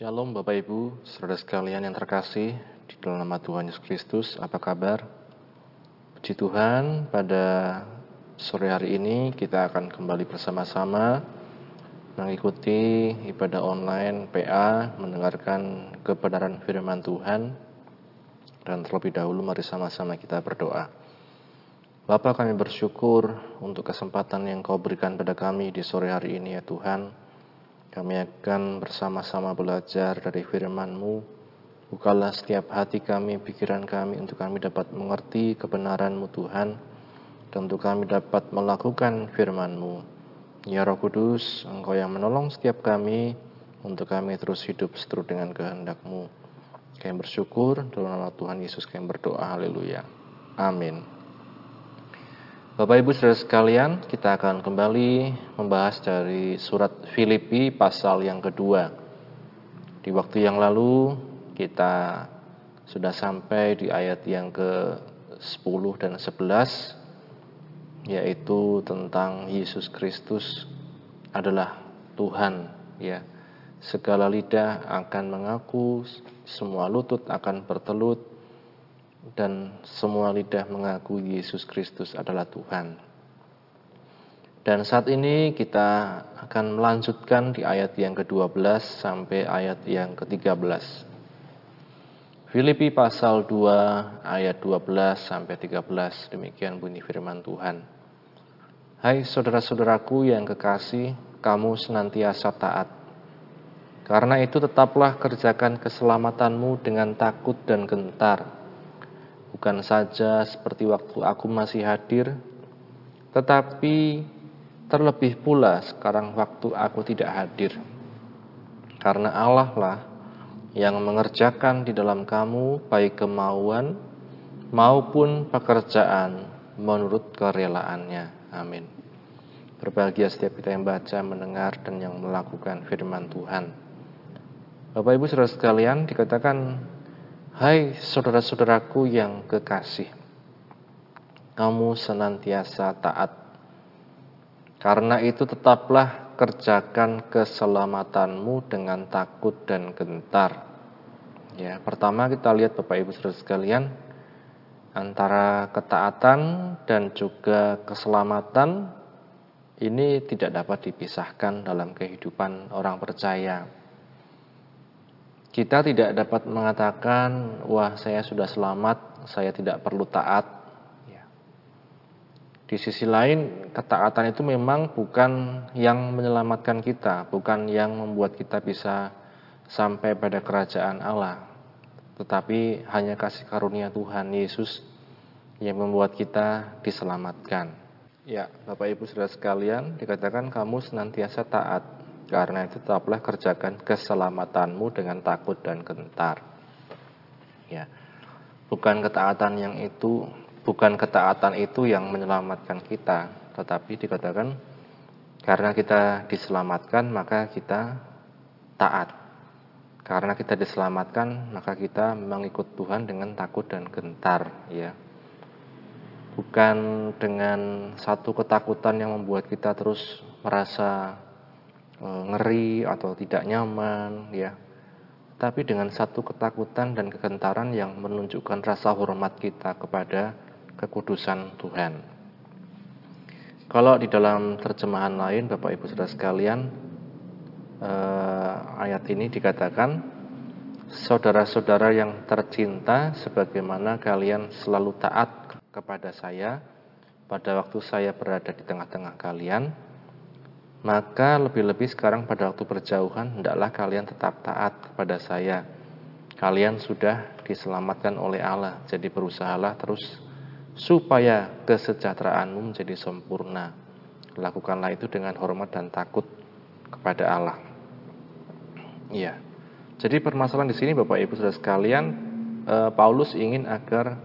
Shalom Bapak Ibu, saudara sekalian yang terkasih di dalam nama Tuhan Yesus Kristus, apa kabar? Puji Tuhan, pada sore hari ini kita akan kembali bersama-sama mengikuti ibadah online PA, mendengarkan kebenaran firman Tuhan, dan terlebih dahulu mari sama-sama kita berdoa. Bapak kami bersyukur untuk kesempatan yang kau berikan pada kami di sore hari ini ya Tuhan. Kami akan bersama-sama belajar dari firman-Mu. Bukalah setiap hati kami, pikiran kami untuk kami dapat mengerti kebenaran-Mu Tuhan. Dan untuk kami dapat melakukan firman-Mu. Ya Roh Kudus, Engkau yang menolong setiap kami untuk kami terus hidup seturut dengan kehendak-Mu. Kami bersyukur dalam nama Tuhan Yesus kami berdoa. Haleluya. Amin. Bapak Ibu Saudara sekalian, kita akan kembali membahas dari surat Filipi pasal yang kedua. Di waktu yang lalu kita sudah sampai di ayat yang ke-10 dan 11 yaitu tentang Yesus Kristus adalah Tuhan ya. Segala lidah akan mengaku, semua lutut akan bertelut dan semua lidah mengaku Yesus Kristus adalah Tuhan. Dan saat ini kita akan melanjutkan di ayat yang ke-12 sampai ayat yang ke-13. Filipi pasal 2 ayat 12 sampai 13 demikian bunyi firman Tuhan. Hai saudara-saudaraku yang kekasih, kamu senantiasa taat. Karena itu tetaplah kerjakan keselamatanmu dengan takut dan gentar bukan saja seperti waktu aku masih hadir, tetapi terlebih pula sekarang waktu aku tidak hadir. Karena Allah lah yang mengerjakan di dalam kamu baik kemauan maupun pekerjaan menurut kerelaannya. Amin. Berbahagia setiap kita yang baca, mendengar, dan yang melakukan firman Tuhan. Bapak Ibu saudara sekalian, dikatakan Hai saudara-saudaraku yang kekasih, kamu senantiasa taat. Karena itu tetaplah kerjakan keselamatanmu dengan takut dan gentar. Ya, pertama kita lihat Bapak Ibu Saudara sekalian antara ketaatan dan juga keselamatan ini tidak dapat dipisahkan dalam kehidupan orang percaya. Kita tidak dapat mengatakan, wah saya sudah selamat, saya tidak perlu taat. Ya. Di sisi lain, ketaatan itu memang bukan yang menyelamatkan kita, bukan yang membuat kita bisa sampai pada kerajaan Allah. Tetapi hanya kasih karunia Tuhan Yesus yang membuat kita diselamatkan. Ya, Bapak Ibu Saudara sekalian, dikatakan kamu senantiasa taat karena itu tetaplah kerjakan keselamatanmu dengan takut dan gentar. Ya. Bukan ketaatan yang itu, bukan ketaatan itu yang menyelamatkan kita, tetapi dikatakan karena kita diselamatkan maka kita taat. Karena kita diselamatkan maka kita mengikut Tuhan dengan takut dan gentar, ya. Bukan dengan satu ketakutan yang membuat kita terus merasa ngeri atau tidak nyaman ya tapi dengan satu ketakutan dan kegentaran yang menunjukkan rasa hormat kita kepada kekudusan Tuhan. Kalau di dalam terjemahan lain Bapak Ibu Saudara sekalian eh, ayat ini dikatakan saudara-saudara yang tercinta sebagaimana kalian selalu taat kepada saya pada waktu saya berada di tengah-tengah kalian maka lebih-lebih sekarang pada waktu berjauhan, hendaklah kalian tetap taat kepada saya. Kalian sudah diselamatkan oleh Allah, jadi berusahalah terus supaya kesejahteraanmu menjadi sempurna. Lakukanlah itu dengan hormat dan takut kepada Allah. Iya. Jadi permasalahan di sini Bapak Ibu Saudara sekalian, eh, Paulus ingin agar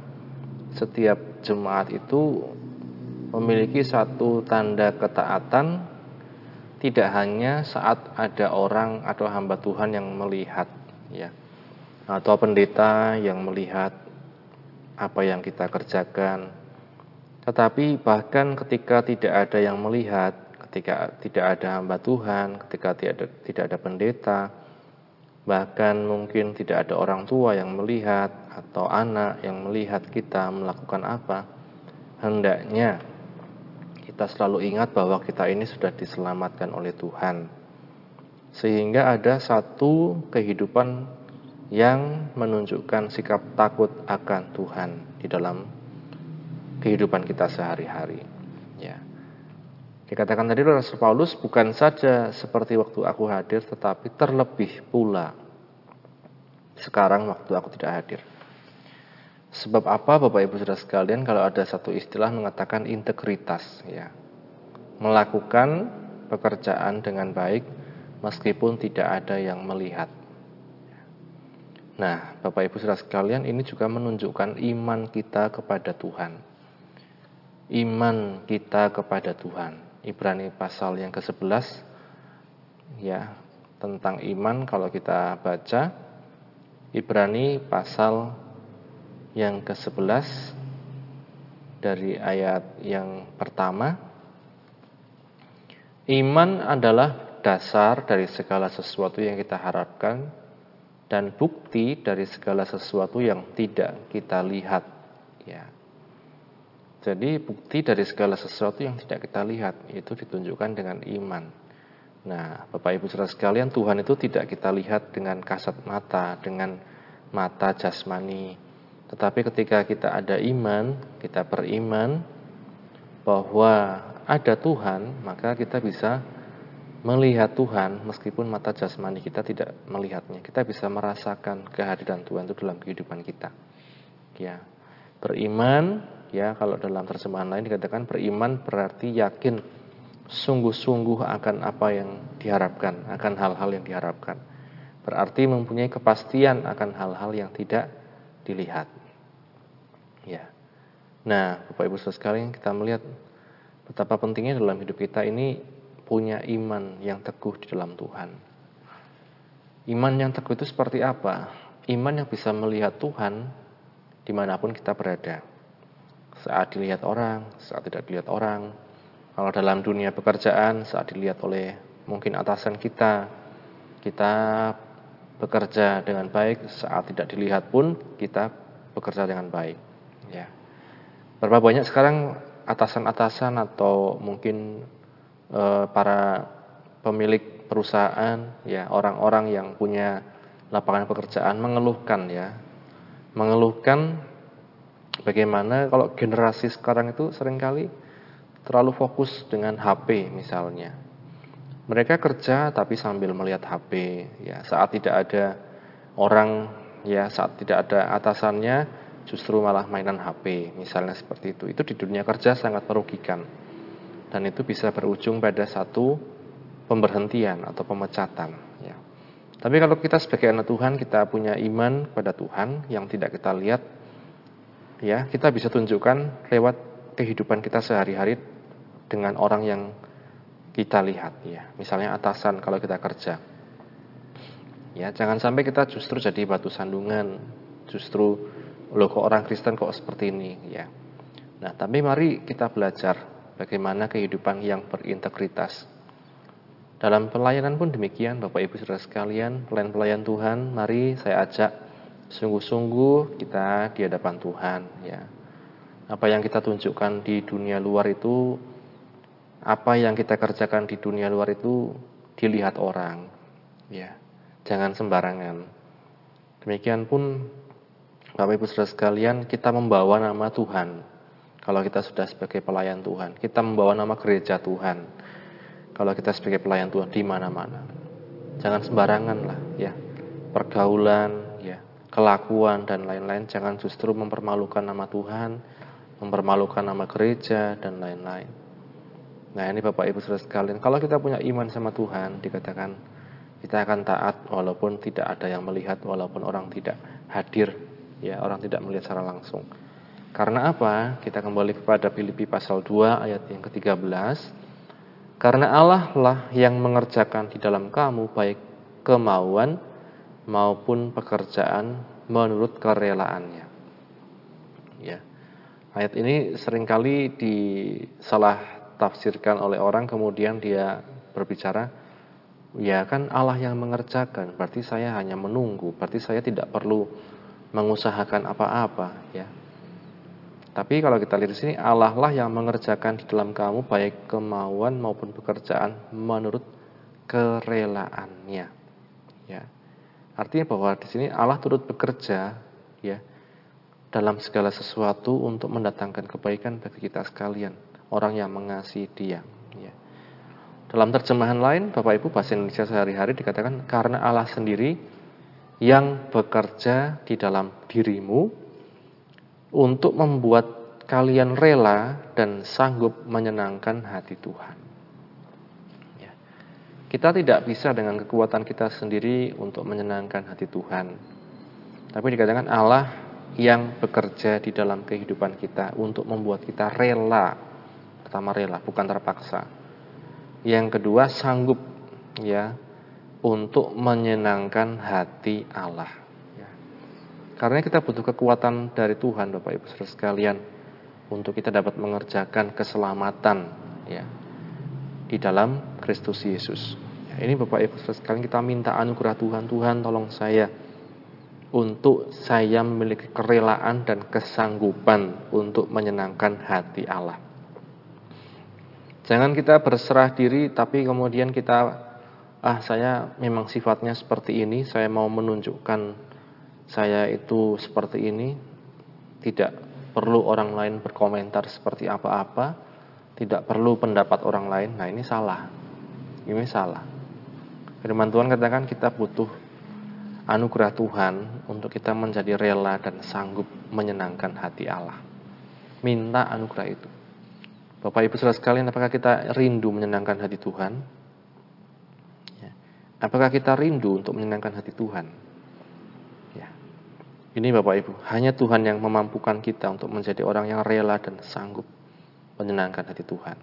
setiap jemaat itu memiliki satu tanda ketaatan tidak hanya saat ada orang atau hamba Tuhan yang melihat ya atau pendeta yang melihat apa yang kita kerjakan tetapi bahkan ketika tidak ada yang melihat ketika tidak ada hamba Tuhan ketika tidak ada, tidak ada pendeta Bahkan mungkin tidak ada orang tua yang melihat atau anak yang melihat kita melakukan apa. Hendaknya kita selalu ingat bahwa kita ini sudah diselamatkan oleh Tuhan. Sehingga ada satu kehidupan yang menunjukkan sikap takut akan Tuhan di dalam kehidupan kita sehari-hari. Ya. Dikatakan tadi Rasul Paulus bukan saja seperti waktu aku hadir tetapi terlebih pula sekarang waktu aku tidak hadir. Sebab apa Bapak Ibu Saudara sekalian kalau ada satu istilah mengatakan integritas ya. Melakukan pekerjaan dengan baik meskipun tidak ada yang melihat. Nah, Bapak Ibu Saudara sekalian, ini juga menunjukkan iman kita kepada Tuhan. Iman kita kepada Tuhan. Ibrani pasal yang ke-11 ya, tentang iman kalau kita baca Ibrani pasal yang ke-11 dari ayat yang pertama Iman adalah dasar dari segala sesuatu yang kita harapkan dan bukti dari segala sesuatu yang tidak kita lihat ya. Jadi bukti dari segala sesuatu yang tidak kita lihat itu ditunjukkan dengan iman. Nah, Bapak Ibu Saudara sekalian, Tuhan itu tidak kita lihat dengan kasat mata, dengan mata jasmani. Tetapi ketika kita ada iman, kita beriman bahwa ada Tuhan, maka kita bisa melihat Tuhan meskipun mata jasmani kita tidak melihatnya. Kita bisa merasakan kehadiran Tuhan itu dalam kehidupan kita. Ya. Beriman ya kalau dalam terjemahan lain dikatakan beriman berarti yakin sungguh-sungguh akan apa yang diharapkan, akan hal-hal yang diharapkan. Berarti mempunyai kepastian akan hal-hal yang tidak dilihat. Ya. Nah, Bapak Ibu Saudara sekalian, kita melihat betapa pentingnya dalam hidup kita ini punya iman yang teguh di dalam Tuhan. Iman yang teguh itu seperti apa? Iman yang bisa melihat Tuhan di mana pun kita berada. Saat dilihat orang, saat tidak dilihat orang. Kalau dalam dunia pekerjaan, saat dilihat oleh mungkin atasan kita, kita bekerja dengan baik. Saat tidak dilihat pun, kita bekerja dengan baik. Ya. Berapa banyak sekarang atasan-atasan atau mungkin Eh, para pemilik perusahaan ya orang-orang yang punya lapangan pekerjaan mengeluhkan ya mengeluhkan bagaimana kalau generasi sekarang itu sering kali terlalu fokus dengan HP misalnya mereka kerja tapi sambil melihat HP ya saat tidak ada orang ya saat tidak ada atasannya justru malah mainan HP misalnya seperti itu itu di dunia kerja sangat merugikan dan itu bisa berujung pada satu pemberhentian atau pemecatan ya. Tapi kalau kita sebagai anak Tuhan kita punya iman pada Tuhan yang tidak kita lihat ya, kita bisa tunjukkan lewat kehidupan kita sehari-hari dengan orang yang kita lihat ya. Misalnya atasan kalau kita kerja. Ya, jangan sampai kita justru jadi batu sandungan, justru loh kok orang Kristen kok seperti ini ya. Nah, tapi mari kita belajar bagaimana kehidupan yang berintegritas. Dalam pelayanan pun demikian, Bapak Ibu Saudara sekalian, pelayan-pelayan Tuhan, mari saya ajak sungguh-sungguh kita di hadapan Tuhan ya. Apa yang kita tunjukkan di dunia luar itu apa yang kita kerjakan di dunia luar itu dilihat orang ya. Jangan sembarangan. Demikian pun Bapak Ibu Saudara sekalian, kita membawa nama Tuhan kalau kita sudah sebagai pelayan Tuhan, kita membawa nama gereja Tuhan. Kalau kita sebagai pelayan Tuhan di mana-mana. Jangan sembarangan lah ya. Pergaulan, ya, kelakuan dan lain-lain jangan justru mempermalukan nama Tuhan, mempermalukan nama gereja dan lain-lain. Nah, ini Bapak Ibu Saudara sekalian, kalau kita punya iman sama Tuhan, dikatakan kita akan taat walaupun tidak ada yang melihat, walaupun orang tidak hadir, ya, orang tidak melihat secara langsung. Karena apa? Kita kembali kepada Filipi pasal 2 ayat yang ke-13. Karena Allah lah yang mengerjakan di dalam kamu baik kemauan maupun pekerjaan menurut kerelaannya. Ya. Ayat ini sering kali disalah tafsirkan oleh orang kemudian dia berbicara Ya kan Allah yang mengerjakan, berarti saya hanya menunggu, berarti saya tidak perlu mengusahakan apa-apa ya. Tapi kalau kita lihat di sini Allah lah yang mengerjakan di dalam kamu baik kemauan maupun pekerjaan menurut kerelaannya. Ya. Artinya bahwa di sini Allah turut bekerja ya dalam segala sesuatu untuk mendatangkan kebaikan bagi kita sekalian, orang yang mengasihi Dia. Ya. Dalam terjemahan lain, Bapak Ibu bahasa Indonesia sehari-hari dikatakan karena Allah sendiri yang bekerja di dalam dirimu untuk membuat kalian rela dan sanggup menyenangkan hati Tuhan. Ya. Kita tidak bisa dengan kekuatan kita sendiri untuk menyenangkan hati Tuhan. Tapi dikatakan Allah yang bekerja di dalam kehidupan kita untuk membuat kita rela. Pertama rela, bukan terpaksa yang kedua sanggup ya untuk menyenangkan hati Allah. Ya. Karena kita butuh kekuatan dari Tuhan, Bapak Ibu Saudara sekalian, untuk kita dapat mengerjakan keselamatan ya di dalam Kristus Yesus. Ya, ini Bapak Ibu Saudara sekalian kita minta anugerah Tuhan, Tuhan tolong saya untuk saya memiliki kerelaan dan kesanggupan untuk menyenangkan hati Allah. Jangan kita berserah diri tapi kemudian kita ah saya memang sifatnya seperti ini, saya mau menunjukkan saya itu seperti ini. Tidak perlu orang lain berkomentar seperti apa-apa, tidak perlu pendapat orang lain. Nah, ini salah. Ini salah. Firman Tuhan katakan kita butuh anugerah Tuhan untuk kita menjadi rela dan sanggup menyenangkan hati Allah. Minta anugerah itu. Bapak Ibu Saudara sekalian, apakah kita rindu menyenangkan hati Tuhan? Ya. Apakah kita rindu untuk menyenangkan hati Tuhan? Ya. Ini Bapak Ibu, hanya Tuhan yang memampukan kita untuk menjadi orang yang rela dan sanggup menyenangkan hati Tuhan.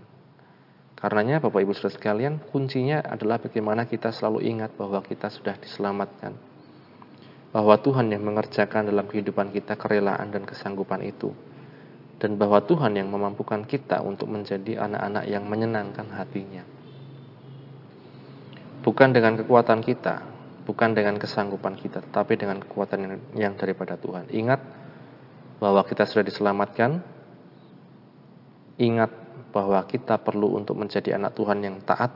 Karenanya Bapak Ibu Saudara sekalian, kuncinya adalah bagaimana kita selalu ingat bahwa kita sudah diselamatkan. Bahwa Tuhan yang mengerjakan dalam kehidupan kita kerelaan dan kesanggupan itu dan bahwa Tuhan yang memampukan kita untuk menjadi anak-anak yang menyenangkan hatinya. Bukan dengan kekuatan kita, bukan dengan kesanggupan kita, tetapi dengan kekuatan yang daripada Tuhan. Ingat bahwa kita sudah diselamatkan. Ingat bahwa kita perlu untuk menjadi anak Tuhan yang taat,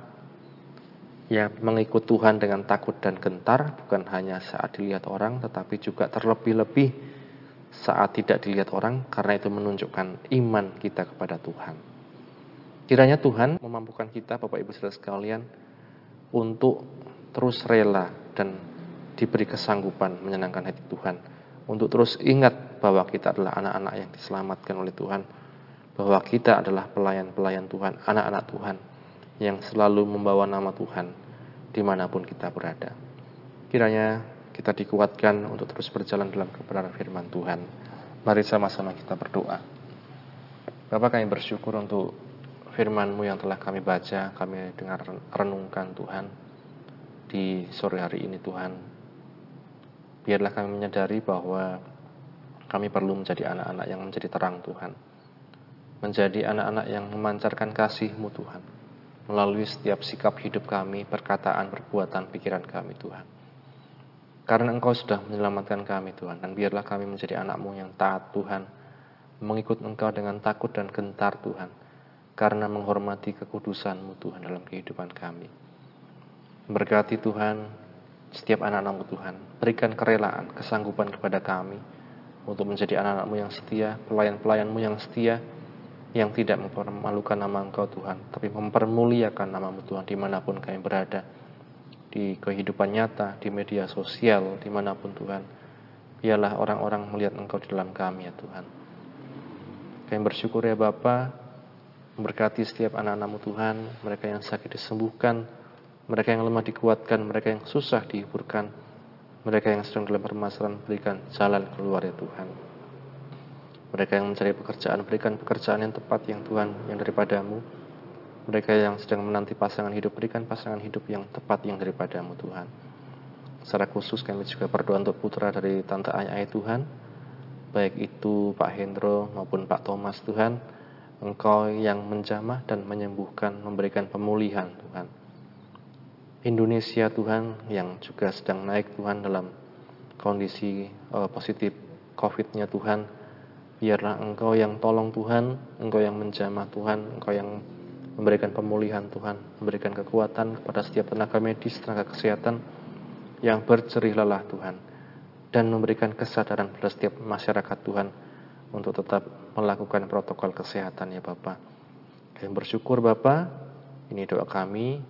yang mengikut Tuhan dengan takut dan gentar, bukan hanya saat dilihat orang, tetapi juga terlebih-lebih saat tidak dilihat orang karena itu menunjukkan iman kita kepada Tuhan. Kiranya Tuhan memampukan kita Bapak Ibu Saudara sekalian untuk terus rela dan diberi kesanggupan menyenangkan hati Tuhan. Untuk terus ingat bahwa kita adalah anak-anak yang diselamatkan oleh Tuhan. Bahwa kita adalah pelayan-pelayan Tuhan, anak-anak Tuhan yang selalu membawa nama Tuhan di mana pun kita berada. Kiranya kita dikuatkan untuk terus berjalan dalam kebenaran firman Tuhan. Mari sama-sama kita berdoa. Bapak kami bersyukur untuk firman-Mu yang telah kami baca, kami dengar renungkan Tuhan di sore hari ini Tuhan. Biarlah kami menyadari bahwa kami perlu menjadi anak-anak yang menjadi terang Tuhan. Menjadi anak-anak yang memancarkan kasih-Mu Tuhan. Melalui setiap sikap hidup kami, perkataan, perbuatan, pikiran kami Tuhan. Karena Engkau sudah menyelamatkan kami Tuhan Dan biarlah kami menjadi anakmu yang taat Tuhan Mengikut Engkau dengan takut dan gentar Tuhan Karena menghormati kekudusanmu Tuhan dalam kehidupan kami. Berkati Tuhan setiap anak-anakmu Tuhan. Berikan kerelaan, kesanggupan kepada kami Untuk menjadi anak-anakmu yang setia Pelayan-pelayanmu yang setia Yang tidak mempermalukan nama Engkau Tuhan Tapi mempermuliakan namamu Tuhan Di mana pun kami berada di kehidupan nyata, di media sosial, di mana pun Tuhan. Biarlah orang-orang melihat Engkau di dalam kami ya Tuhan. Kami bersyukur ya Bapa, memberkati setiap anak-anakmu Tuhan, mereka yang sakit disembuhkan, mereka yang lemah dikuatkan, mereka yang susah dihiburkan, mereka yang sedang dalam permasalahan berikan jalan keluar ya Tuhan. Mereka yang mencari pekerjaan, berikan pekerjaan yang tepat yang Tuhan, yang daripadamu mereka yang sedang menanti pasangan hidup, berikan pasangan hidup yang tepat yang daripadamu Tuhan. Secara khusus kami juga berdoa untuk putra dari Tante Ayah Tuhan, baik itu Pak Hendro maupun Pak Thomas Tuhan, Engkau yang menjamah dan menyembuhkan, memberikan pemulihan Tuhan. Indonesia Tuhan yang juga sedang naik Tuhan dalam kondisi uh, positif COVID-nya Tuhan. Biarlah Engkau yang tolong Tuhan, Engkau yang menjamah Tuhan, Engkau yang memberikan pemulihan Tuhan, memberikan kekuatan kepada setiap tenaga medis, tenaga kesehatan yang bercerih lelah Tuhan, dan memberikan kesadaran pada setiap masyarakat Tuhan untuk tetap melakukan protokol kesehatan ya Bapak. Kami bersyukur Bapak, ini doa kami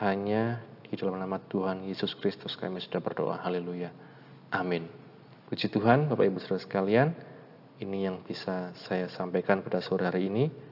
hanya di dalam nama Tuhan Yesus Kristus kami sudah berdoa. Haleluya. Amin. Puji Tuhan Bapak Ibu Saudara sekalian, ini yang bisa saya sampaikan pada sore hari ini.